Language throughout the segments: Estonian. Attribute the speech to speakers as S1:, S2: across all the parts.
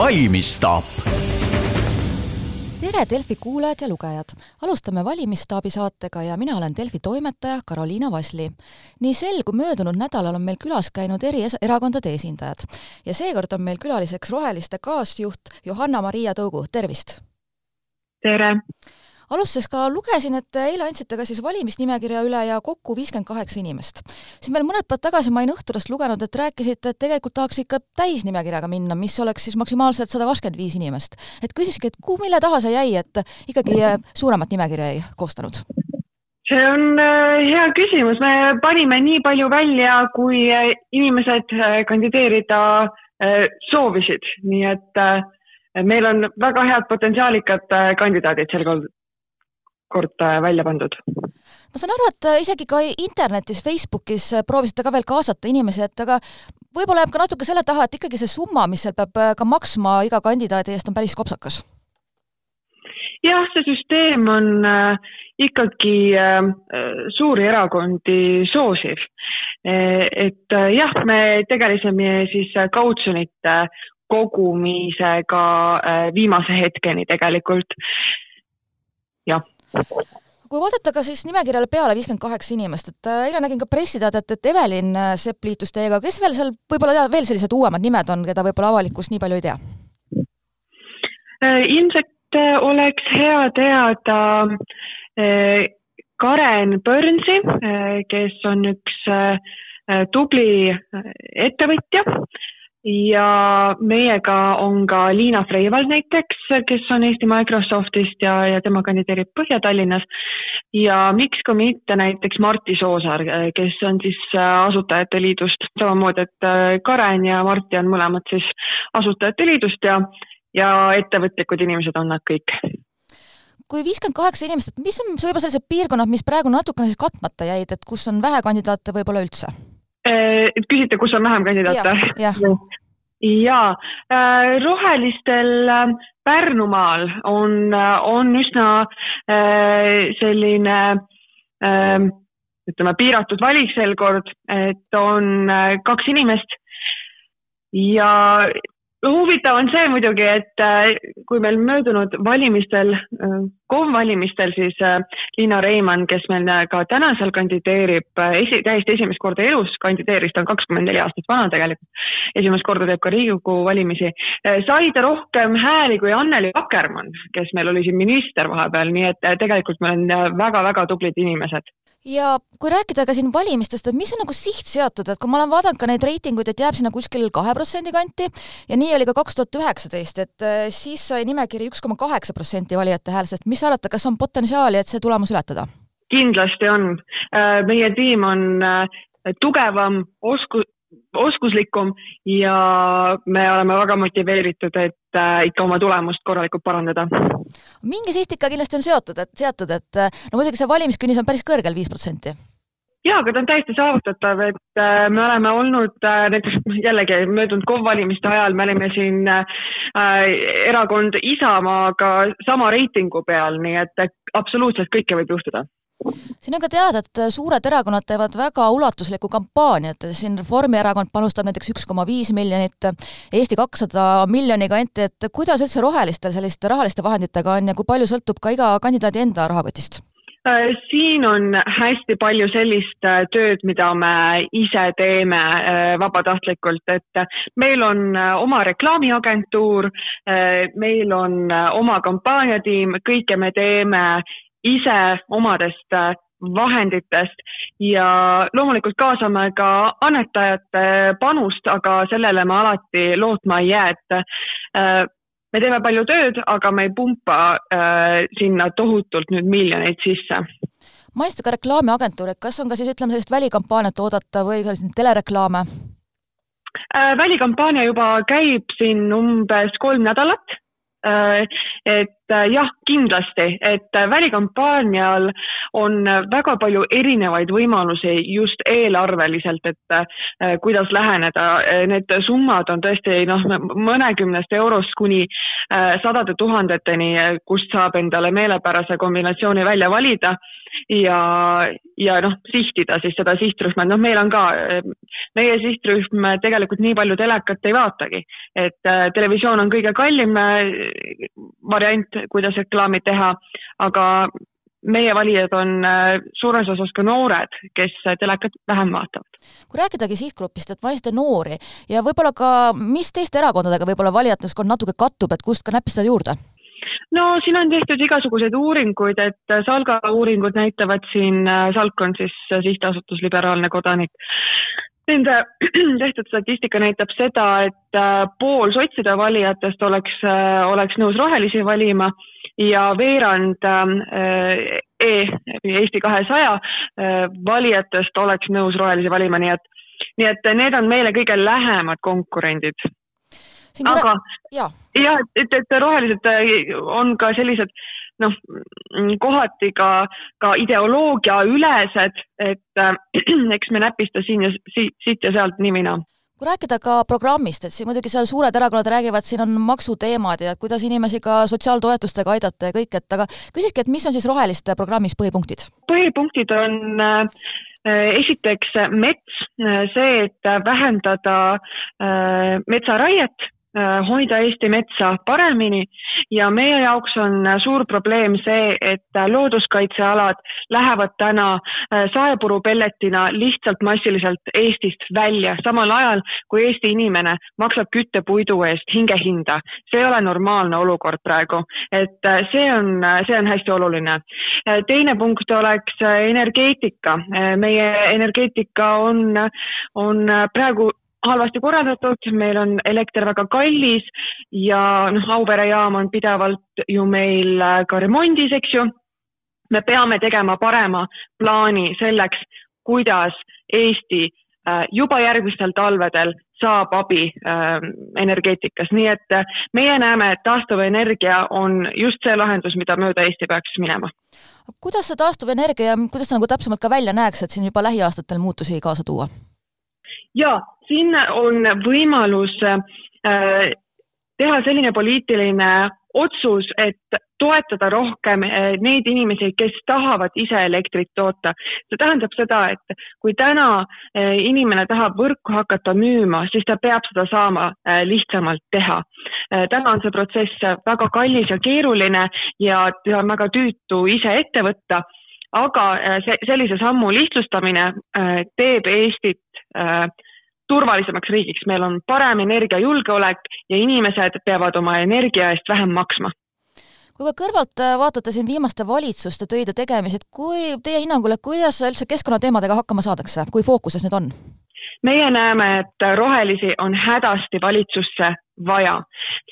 S1: valimisstaap
S2: tere, Delfi kuulajad ja lugejad! alustame Valimisstaabi saatega ja mina olen Delfi toimetaja Karoliina Vasli. nii sel kui möödunud nädalal on meil külas käinud eri erakondade esindajad ja seekord on meil külaliseks Roheliste kaasjuht Johanna-Maria Tõugu, tervist!
S3: tere!
S2: Alustuseks ka lugesin, et eile andsite ka siis valimisnimekirja üle ja kokku viiskümmend kaheksa inimest. siin veel mõned päevad tagasi ma olin Õhtulehest lugenud, et rääkisite, et tegelikult tahaks ikka täisnimekirjaga minna, mis oleks siis maksimaalselt sada kakskümmend viis inimest. et küsikski, et kuhu, mille taha see jäi, et ikkagi suuremat nimekirja ei koostanud?
S3: see on äh, hea küsimus, me panime nii palju välja, kui äh, inimesed äh, kandideerida soovisid, nii et meil on väga head potentsiaalikad kandidaadid sel kord äh, välja pandud.
S2: ma saan aru, et äh, isegi ka internetis, Facebookis äh, proovisite ka veel kaasata inimesi, et aga võib-olla jääb ka natuke selle taha, et ikkagi see summa, mis seal peab ka maksma iga kandidaadi eest, on päris kopsakas.
S3: jah, see süsteem on ikkagi suuri erakondi soosiv. et jah, me tegelesime siis kautsjonite kogumisega viimase hetkeni tegelikult, jah
S2: kui vaadata ka siis nimekirjale peale viiskümmend kaheksa inimest, et äh, eile nägin ka pressiteadet, et Evelin äh, Sepp liitus teiega, kes veel seal võib-olla veel sellised uuemad nimed on, keda võib-olla avalikkus nii palju ei tea?
S3: Äh, ilmselt oleks hea teada Karen Burnsi, kes on üks tubli ettevõtja ja meiega on ka Liina Freivald näiteks, kes on Eesti Microsoftist ja, ja tema kandideerib Põhja-Tallinnas. ja miks ka mitte näiteks Martti Soosaar, kes on siis Asutajate Liidust, samamoodi, et äh, Karen ja Martti on mõlemad siis Asutajate Liidust ja, ja ettevõtlikud inimesed on nad kõik
S2: kui viiskümmend kaheksa inimest, et mis on võib-olla sellised piirkonnad, mis praegu natukene siis katmata jäid, et kus on vähe kandidaate võib-olla üldse?
S3: Äh, küsite, kus on vähem kandidaate? jaa, äh, rohelistel äh, Pärnumaal on, on üsna selline ütleme, piiratud valik sel kord, et on kaks inimest. Ja huvitav on see muidugi, et äh, kui meil möödunud valimistel, äh, KOV-valimistel siis äh, Liina Reimann, kes meil ka täna seal kandideerib, esi, täiesti esimest korda elus kandideeris, ta on kakskümmend neli aastat vana tegelikult, esimest korda teeb ka Riigikogu valimisi, sai ta rohkem hääli kui Anneli Akkermann, kes meil oli siin minister vahepeal, nii et tegelikult meil on väga-väga tublid inimesed
S2: ja kui rääkida ka siin valimistest, et mis on nagu siht seatud, et kui ma olen vaadanud ka neid reitinguid, et jääb sinna kuskil kahe protsendi kanti ja nii oli ka kaks tuhat üheksateist, et äh, siis sai nimekiri üks koma kaheksa protsenti valijate häälest, mis arvate, kas on potentsiaali, et see tulemus ületada?
S3: kindlasti on. Äh, meie tiim on äh, tugevam, osku-, oskuslikum ja me oleme väga motiveeritud, et äh, ikka oma tulemust korralikult parandada.
S2: mingi siht ikka kindlasti on seotud, et seatud, et äh, no muidugi see valimiskünnis on päris kõrgel, viis protsenti
S3: jaa, aga ta on täiesti saavutatav, et äh, me oleme olnud näiteks jällegi möödunud KOV valimiste ajal me olime siin äh, erakond Isamaaga sama reitingu peal, nii et absoluutselt kõike võib juhtuda
S2: siin on ka teada, et suured erakonnad teevad väga ulatuslikku kampaaniat, siin Reformierakond panustab näiteks üks koma viis miljonit, Eesti kakssada miljoni kanti, et kuidas üldse rohelistel selliste rahaliste vahenditega on ja kui palju sõltub ka iga kandidaadi enda rahakotist?
S3: Äh, siin on hästi palju sellist äh, tööd, mida me ise teeme äh, vabatahtlikult, et meil on oma reklaamiagentuur, meil on oma kampaaniatiim, kõike me teeme ise omadest äh, vahenditest. Ja loomulikult kaasame ka annetajate panust, aga sellele me alati lootma ei jää, et äh, me teeme palju tööd, aga me ei pumpa äh, sinna tohutult nüüd miljoneid sisse.
S2: Mainisite ka reklaamiagentuuri, et kas on ka siis ütleme sellist välikampaaniat oodata või telereklaame?
S3: Äh,? välikampaania juba käib siin umbes kolm nädalat. Et jah, kindlasti, et äh, välikampaanial on väga palju erinevaid võimalusi just eelarveliselt, et äh, kuidas läheneda. Need summad on tõesti noh, mõnekümnest eurost kuni sadade tuhandeteni, kust saab endale meelepärase kombinatsiooni välja valida ja, ja noh, sihtida siis seda sihtrühma, noh, meil on ka, meie sihtrühm tegelikult nii palju telekat ei vaatagi, et televisioon on kõige kallim variant, kuidas reklaami teha, aga meie valijad on äh, suures osas ka noored, kes telekat vähem vaatavad.
S2: kui rääkidagi sihtgrupist, et mainisite noori ja võib-olla ka, mis teiste erakondadega võib-olla valijateskond natuke kattub, et kust ka näppistada juurde?
S3: no siin on tehtud igasuguseid uuringuid, et Salga uuringud näitavad siin, Salk on siis sihtasutus Liberaalne Kodanik. Nende tehtud statistika näitab seda, et äh, pool sotside valijatest oleks, äh, oleks nõus rohelisi valima ja veerand äh, E, Eesti kahesaja valijatest oleks nõus rohelisi valima, nii et, nii et need on meile kõige lähemad konkurendid. Aga jah, et, et rohelised äh, on ka sellised noh, kohati ka, ka ideoloogiaülesed, et äh, eks me näpista siin ja siit, siit ja sealt nii-mina
S2: kui rääkida ka programmist, et siin muidugi seal suured erakonnad räägivad, siin on maksuteemad ja kuidas inimesi ka sotsiaaltoetustega aidata ja kõik, et aga küsikski, et mis on siis Roheliste programmis põhipunktid?
S3: põhipunktid on äh, esiteks mets, see, et vähendada äh, metsaraiet Äh, hoida Eesti metsa paremini ja meie jaoks on äh, suur probleem see, et äh, looduskaitsealad lähevad täna saepurupelletina lihtsalt massiliselt Eestist välja, samal ajal kui Eesti inimene maksab küttepuidu eest hingehinda. see ei ole normaalne olukord praegu, et see on, see on hästi oluline. teine punkt oleks energeetika. meie energeetika on, on praegu halvasti korraldatud, meil on elekter väga kallis ja noh, Auvere jaam on pidevalt ju meil äh, ka remondis, eks ju. me peame tegema parema plaani selleks, kuidas Eesti äh, juba järgmistel talvedel saab abi äh, energeetikas, nii et äh, meie näeme, et taastuvenergia on just see lahendus, mida mööda Eesti peaks minema.
S2: kuidas see taastuvenergia, kuidas see nagu täpsemalt ka välja näeks, et siin juba lähiaastatel muutusi kaasa tuua?
S3: Ja siin on võimalus äh, teha selline poliitiline otsus, et toetada rohkem äh, neid inimesi, kes tahavad ise elektrit toota. see tähendab seda, et kui täna äh, inimene tahab võrku hakata müüma, siis ta peab seda saama lihtsamalt teha. täna on see protsess väga kallis ja keeruline ja seda on väga tüütu ise ette võtta aga see, sellise sammu lihtsustamine teeb Eestit turvalisemaks riigiks, meil on parem energiajulgeolek ja inimesed peavad oma energia eest vähem maksma.
S2: Kui ka kõrvalt äh, vaatate siin viimaste valitsuste töid ja tegemisi, et kui teie hinnangul, et kuidas üldse keskkonnateemadega hakkama saadakse, kui fookuses need on?
S3: meie näeme, et rohelisi on hädasti valitsusse vaja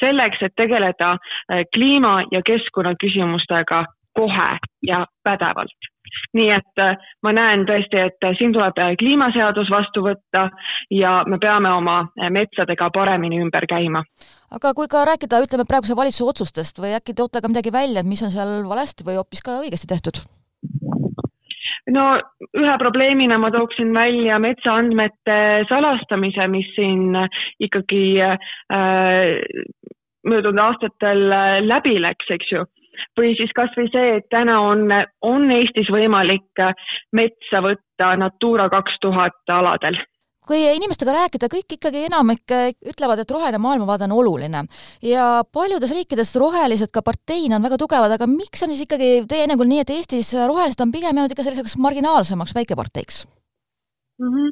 S3: selleks, et tegeleda äh, kliima ja keskkonnaküsimustega kohe ja pädevalt nii et äh, ma näen tõesti, et äh, siin tuleb äh, kliimaseadus vastu võtta ja me peame oma metsadega paremini ümber käima.
S2: aga kui ka rääkida, ütleme praeguse valitsuse otsustest või äkki toote ka midagi välja, et mis on seal valesti või hoopis ka õigesti tehtud?
S3: no ühe probleemina ma tooksin välja metsaandmete salastamise, mis siin ikkagi äh, möödunud aastatel läbi läks, eks ju või siis kasvõi see, et täna on, on Eestis võimalik metsa võtta Natura kaks tuhat aladel
S2: kui inimestega rääkida, kõik ikkagi enamik ütlevad, et roheline maailmavaade on oluline ja paljudes riikides rohelised ka parteina on väga tugevad, aga miks on siis ikkagi teie hinnangul nii, et Eestis rohelised on pigem jäänud ikka selliseks marginaalsemaks väikeparteiks
S3: mm? -hmm.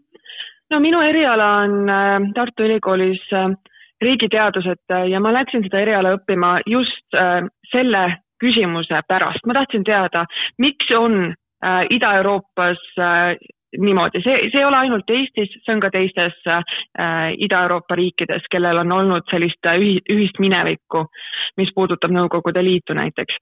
S3: no minu eriala on äh, Tartu Ülikoolis äh, riigiteadused ja ma läksin seda eriala õppima just äh, selle küsimuse pärast, ma tahtsin teada, miks on äh, Ida-Euroopas äh, niimoodi, see, see ei ole ainult Eestis, see on ka teistes äh, Ida-Euroopa riikides, kellel on olnud sellist äh, ühi, ühist minevikku, mis puudutab Nõukogude Liitu näiteks.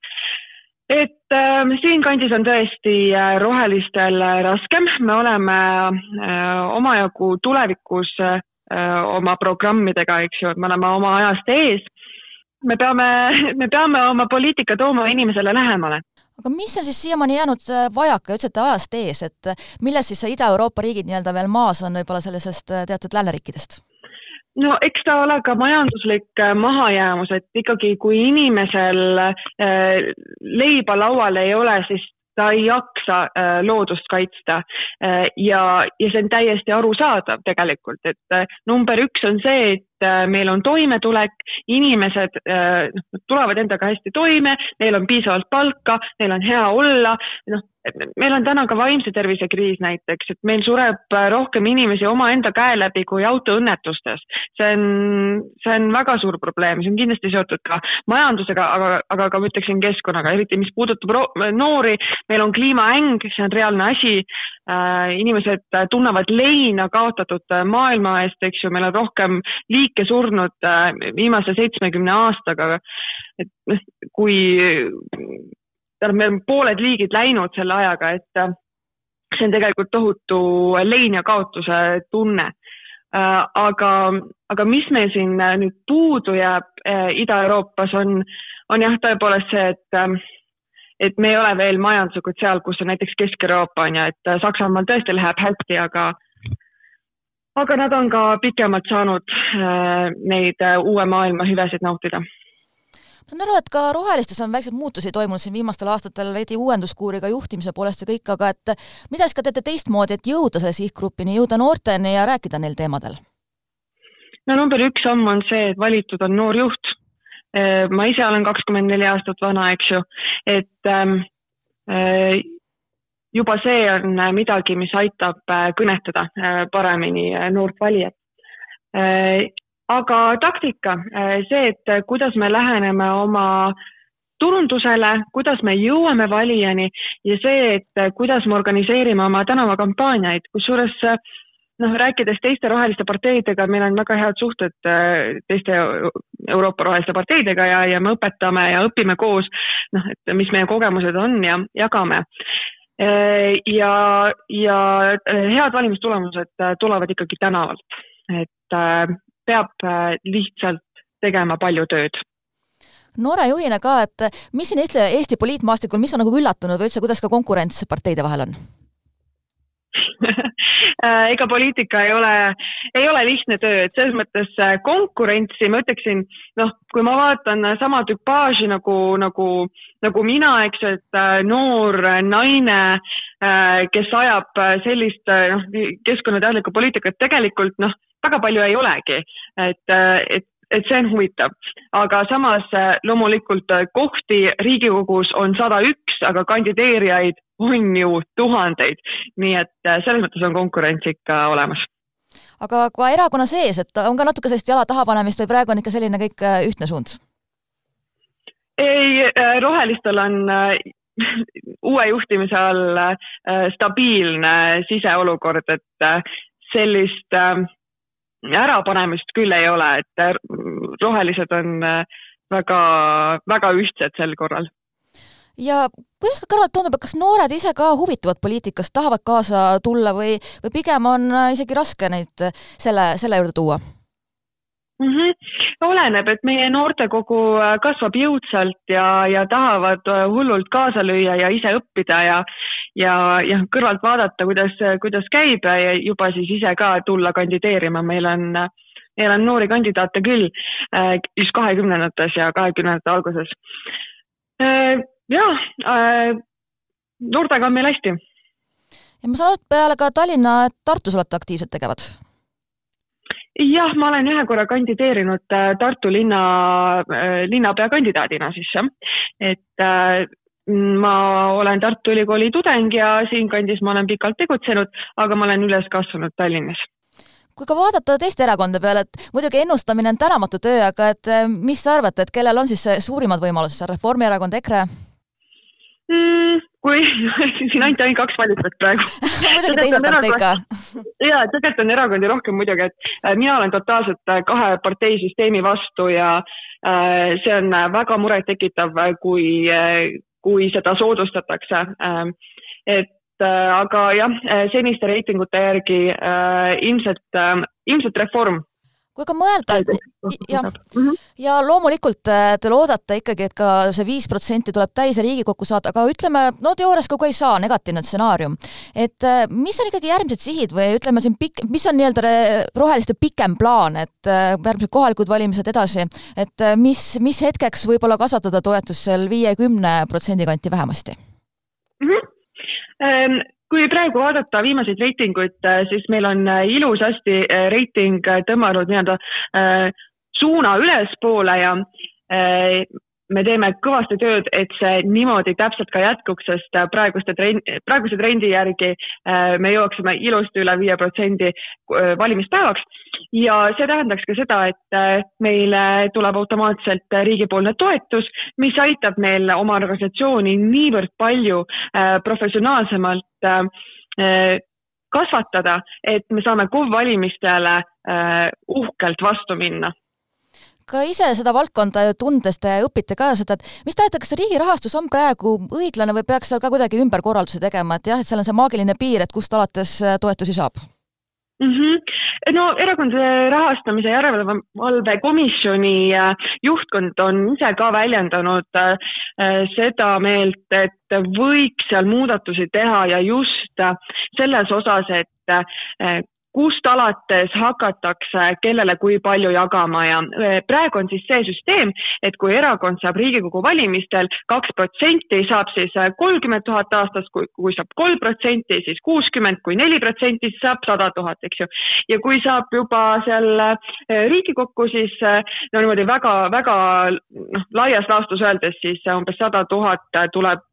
S3: et äh, siinkandis on tõesti äh, rohelistel äh, raskem, me oleme äh, omajagu tulevikus äh, oma programmidega, eks ju, et me oleme oma ajast ees me peame, me peame oma poliitika tooma inimesele lähemale.
S2: Aga mis on siis siiamaani jäänud äh, vajaka, ütlesite ajast ees, et äh, milles siis Ida-Euroopa riigid nii-öelda veel maas on võib-olla sellisest äh, teatud lääneriikidest?
S3: no eks ta ole ka majanduslik mahajäämus, et ikkagi kui inimesel leiba laual ei ole, siis ta ei jaksa loodust kaitsta. Ja, ja see on täiesti arusaadav tegelikult, et number üks on see, et meil on toimetulek, inimesed äh, tulevad endaga hästi toime, neil on piisavalt palka, neil on hea olla, noh, meil on täna ka vaimse tervise kriis näiteks, et meil sureb äh, rohkem inimesi omaenda käe läbi kui autoõnnetustes. see on, see on väga suur probleem, see on kindlasti seotud ka majandusega, aga, aga ka ma ütleksin keskkonnaga, eriti mis puudutab noori, meil on kliimaäng, see on reaalne asi äh,. Inimesed tunnevad leina kaotatud maailma eest, eks ju, meil on rohkem liik-, liike surnud äh, viimase seitsmekümne aastaga. et noh, kui, tähendab, meil on pooled liigid läinud selle ajaga, et äh, see on tegelikult tohutu lein ja kaotuse tunne. Äh, aga, aga mis meil siin nüüd puudu jääb Ida-Euroopas on, on jah, tõepoolest see, et et me ei ole veel majanduslikult seal, kus on näiteks Kesk-Euroopa on ju, et Saksamaal tõesti läheb hästi, aga aga nad on ka pikemalt saanud äh, neid äh, uue maailma hüvesid nautida
S2: ma saan aru, et ka rohelistes on väikseid muutusi toimunud siin viimastel aastatel veidi uuenduskuuriga juhtimise poolest ja kõik, aga et mida siis ka teete teistmoodi, et jõuda selle sihtgrupini, jõuda noorteni ja rääkida neil teemadel?
S3: no number üks samm on see, et valitud on noor juht. Äh, ma ise olen kakskümmend neli aastat vana, eks ju, et ähm, juba see on äh, midagi, mis aitab äh, kõnetada äh, paremini noort valijat. aga taktika, see, et kuidas me läheneme oma turundusele, kuidas me jõuame valijani ja see, et kuidas me organiseerime oma tänavakampaaniaid, kusjuures noh, rääkides teiste roheliste parteidega, meil on väga head suhted teiste Euroopa roheliste parteidega ja, ja me õpetame ja õpime koos, noh, et mis meie kogemused on ja jagame. Äh, ja, ja äh, head valimistulemused äh, tulevad ikkagi tänavalt, et peab lihtsalt tegema palju tööd.
S2: Noore juhina ka, et mis siin Eesti, Eesti poliitmaastikul, mis on nagu üllatunud või üldse, kuidas ka konkurents parteide vahel on
S3: ega poliitika ei ole, ei ole lihtne töö, et selles mõttes konkurentsi ma ütleksin, noh, kui ma vaatan sama tüpaaži nagu, nagu, nagu mina, eks ju, et äh, noor naine, äh, kes ajab äh, sellist noh, keskkonnateadlikku poliitikat, tegelikult noh, väga palju ei olegi, et, et et see on huvitav, aga samas loomulikult kohti Riigikogus on sada üks, aga kandideerijaid on ju tuhandeid, nii et selles mõttes on konkurents ikka olemas.
S2: Aga ka erakonna sees, et on ka natuke sellist jala taha panemist või praegu on ikka selline kõik äh, ühtne suund?
S3: ei, äh, rohelistel on äh, uue juhtimise all stabiilne siseolukord, et sellist ärapanemist küll ei ole, et rohelised on väga, väga ühtsed sel korral
S2: ja kuidas ka kõrvalt tundub, et kas noored ise ka huvituvad poliitikast, tahavad kaasa tulla või, või pigem on äh, isegi raske neid äh, selle, selle juurde tuua?
S3: Mm -hmm. oleneb, et meie noortekogu äh, kasvab jõudsalt ja, ja tahavad hullult kaasa lüüa ja ise õppida ja ja, ja kõrvalt vaadata, kuidas, kuidas käib ja juba siis ise ka tulla kandideerima, meil on meil on noori kandidaate küll just kahekümnendates ja kahekümnendate alguses jah äh,, noortega on meil hästi.
S2: ja ma saan aru, et peale ka Tallinna, Tartus olete aktiivselt tegevad?
S3: jah, ma olen ühe korra kandideerinud äh, Tartu linna äh,, linnapea kandidaadina siis jah, et äh, ma olen Tartu Ülikooli tudeng ja siinkandis ma olen pikalt tegutsenud, aga ma olen üles kasvanud Tallinnas
S2: kui ka vaadata teiste erakondade peale, et muidugi ennustamine on tänamatu töö, aga et äh, mis te arvate, et kellel on siis suurimad võimalused, Reformierakond, EKRE?
S3: mm,? kui siin anti ainult kaks valikut praegu
S2: muidugi teise partei ka.
S3: ja, tegelikult on erakondi rohkem muidugi, et äh, mina olen totaalselt äh, kahe parteisüsteemi vastu ja see on väga murettekitav, kui, kui seda soodustatakse. Ähm, et aga jah, seniste reitingute järgi ilmselt, ilmselt reform
S2: kui ka mõelda, et jah, mhm. ja loomulikult äh, te loodate ikkagi, et ka see viis protsenti tuleb täis ja Riigikokku saada, aga ütleme, no teoorias ka ei saa, negatiivne stsenaarium. et äh, mis on ikkagi järgmised sihid või ütleme siin pikk, mis on nii-öelda roheliste pikem plaan, et äh, järgmised kohalikud valimised edasi, et mis, mis hetkeks võib-olla kasvatada toetust seal viiekümne protsendi kanti vähemasti
S3: mm? -hmm kui praegu vaadata viimaseid reitinguid, äh, siis meil on äh, ilusasti äh, reiting tõmmanud nii-öelda suuna ülespoole ja me teeme kõvasti tööd, et see niimoodi täpselt ka jätkuks, sest praeguste trend, praeguse trendi järgi me jõuaksime ilusti üle viie protsendi valimispäevaks. ja see tähendaks ka seda, et meile tuleb automaatselt riigipoolne toetus, mis aitab meil oma organisatsiooni niivõrd palju professionaalsemalt kasvatada, et me saame KOV valimistele uhkelt vastu minna
S2: ka ise seda valdkonda tundes te õpite ka seda, et mis te arvate, kas riigi rahastus on praegu õiglane või peaks seal ka kuidagi ümberkorraldusi tegema, et jah, et seal on see maagiline piir, et kust alates toetusi saab?
S3: mm. -hmm. no Erakondade Rahastamise Järelevalve Komisjoni äh, juhtkond on ise ka väljendanud äh, seda meelt, et võiks seal muudatusi teha ja just selles osas, et kust alates hakatakse kellele kui palju jagama ja e, praegu on siis see süsteem, et kui erakond saab Riigikogu valimistel kaks protsenti, saab siis e, kolmkümmend tuhat aastas, kui, kui saab kolm protsenti, siis kuuskümmend, kui neli protsenti, siis saab sada tuhat, eks ju. ja kui saab juba seal e, Riigikokku, siis no niimoodi väga-väga noh, laias laastus öeldes siis umbes sada tuhat tuleb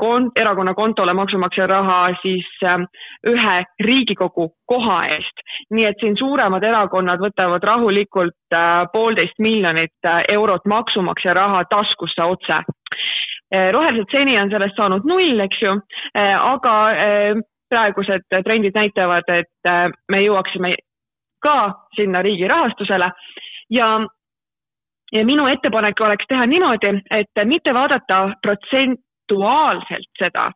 S3: kont-, erakonna kontole maksumaksja raha siis ühe Riigikogu nagu koha eest. nii et siin suuremad erakonnad võtavad rahulikult äh, poolteist miljonit äh, eurot maksumaksja raha taskusse otse. Äh, rohelised seni on sellest saanud null, eks ju, aga praegused trendid näitavad, et me jõuaksime ka sinna riigi rahastusele ja ja minu ettepanek oleks teha niimoodi, et mitte vaadata protsent, aktuaalselt seda,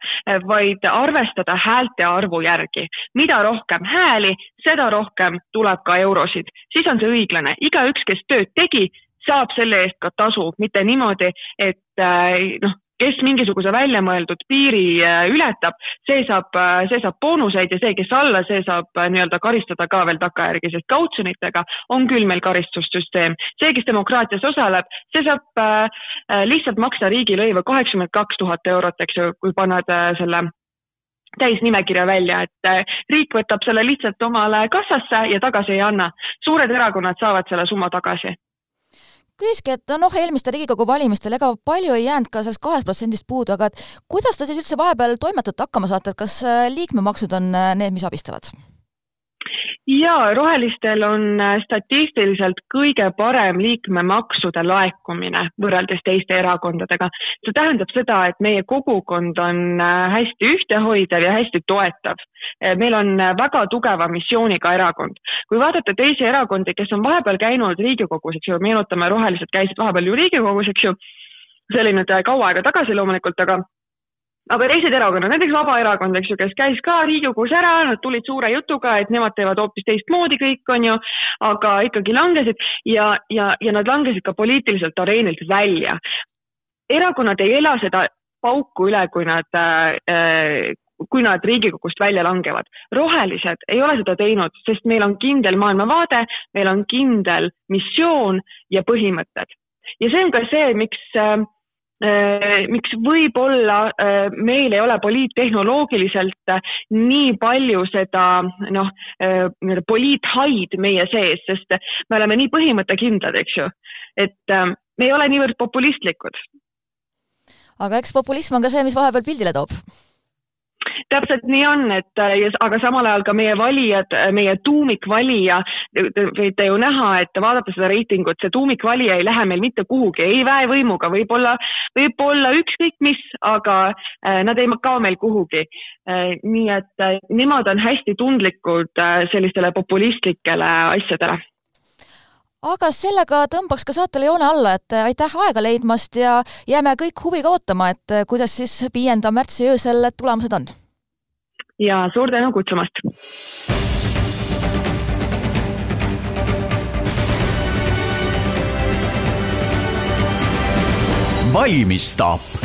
S3: vaid arvestada häälte arvu järgi. mida rohkem hääli, seda rohkem tuleb ka eurosid, siis on see õiglane. igaüks, kes tööd tegi, saab selle eest ka tasu, mitte niimoodi, et äh, noh, kes mingisuguse väljamõeldud piiri äh, ületab, see saab, äh, see saab boonuseid ja see, kes alla, see saab äh, nii-öelda karistada ka veel takkajärgi, sest kautsjonitega on küll meil karistussüsteem. see, kes demokraatias osaleb, see saab lihtsalt maksta riigilõivu kaheksakümmend kaks tuhat eurot, eks ju, kui paned selle täisnimekirja välja, et riik võtab selle lihtsalt omale kassasse ja tagasi ei anna. suured erakonnad saavad selle summa tagasi
S2: küsiski, et noh, eelmistel Riigikogu valimistel ega palju ei jäänud ka sellest kahest protsendist puudu, aga et kuidas te siis üldse vahepeal toimetate, hakkama saate, et kas äh, liikmemaksud on äh, need, mis abistavad?
S3: Jaa, rohelistel on äh, statistiliselt kõige parem liikmemaksude laekumine võrreldes teiste erakondadega. see tähendab seda, et meie kogukond on äh, hästi ühtehoidev ja hästi toetav. Äh, meil on väga tugeva missiooniga erakond. kui vaadata teisi erakondi, kes on vahepeal käinud Riigikogus, eks ju, meenutame, rohelised käisid vahepeal ju Riigikogus, eks ju, see oli nüüd kaua aega tagasi loomulikult, aga aga teised erakonnad, näiteks Vabaerakond, eks ju, kes käis ka Riigikogus ära, nad tulid suure jutuga, et nemad teevad hoopis teistmoodi kõik, on ju, aga ikkagi langesid ja, ja, ja nad langesid ka poliitiliselt areenilt välja. erakonnad ei ela seda pauku üle, kui nad äh, kui nad Riigikogust välja langevad. rohelised ei ole seda teinud, sest meil on kindel maailmavaade, meil on kindel missioon ja põhimõtted. ja see on ka see, miks äh, miks võib-olla äh, meil ei ole poliittehnoloogiliselt äh, nii palju seda noh, nii-öelda poliithaid meie sees, sest me oleme nii põhimõttekindlad, eks ju, et me ei ole niivõrd populistlikud.
S2: aga eks populism on ka see, mis vahepeal pildile toob
S3: täpselt nii on, et äh, aga samal ajal ka meie valijad, äh, meie tuumikvalija, võite ju näha, et vaadata seda reitingut, see tuumikvalija ei lähe meil mitte kuhugi, ei väevõimuga, võib-olla, võib-olla ükskõik mis, aga äh, nad ei kao meil kuhugi. nii et nemad on hästi tundlikud sellistele populistlikele asjadele
S2: aga sellega tõmbaks ka saatele joone alla, et aitäh aega leidmast ja jääme kõik huviga ootama, et kuidas siis viienda märtsi öösel tulemused on
S3: ja suur tänu kutsumast.
S1: valmistab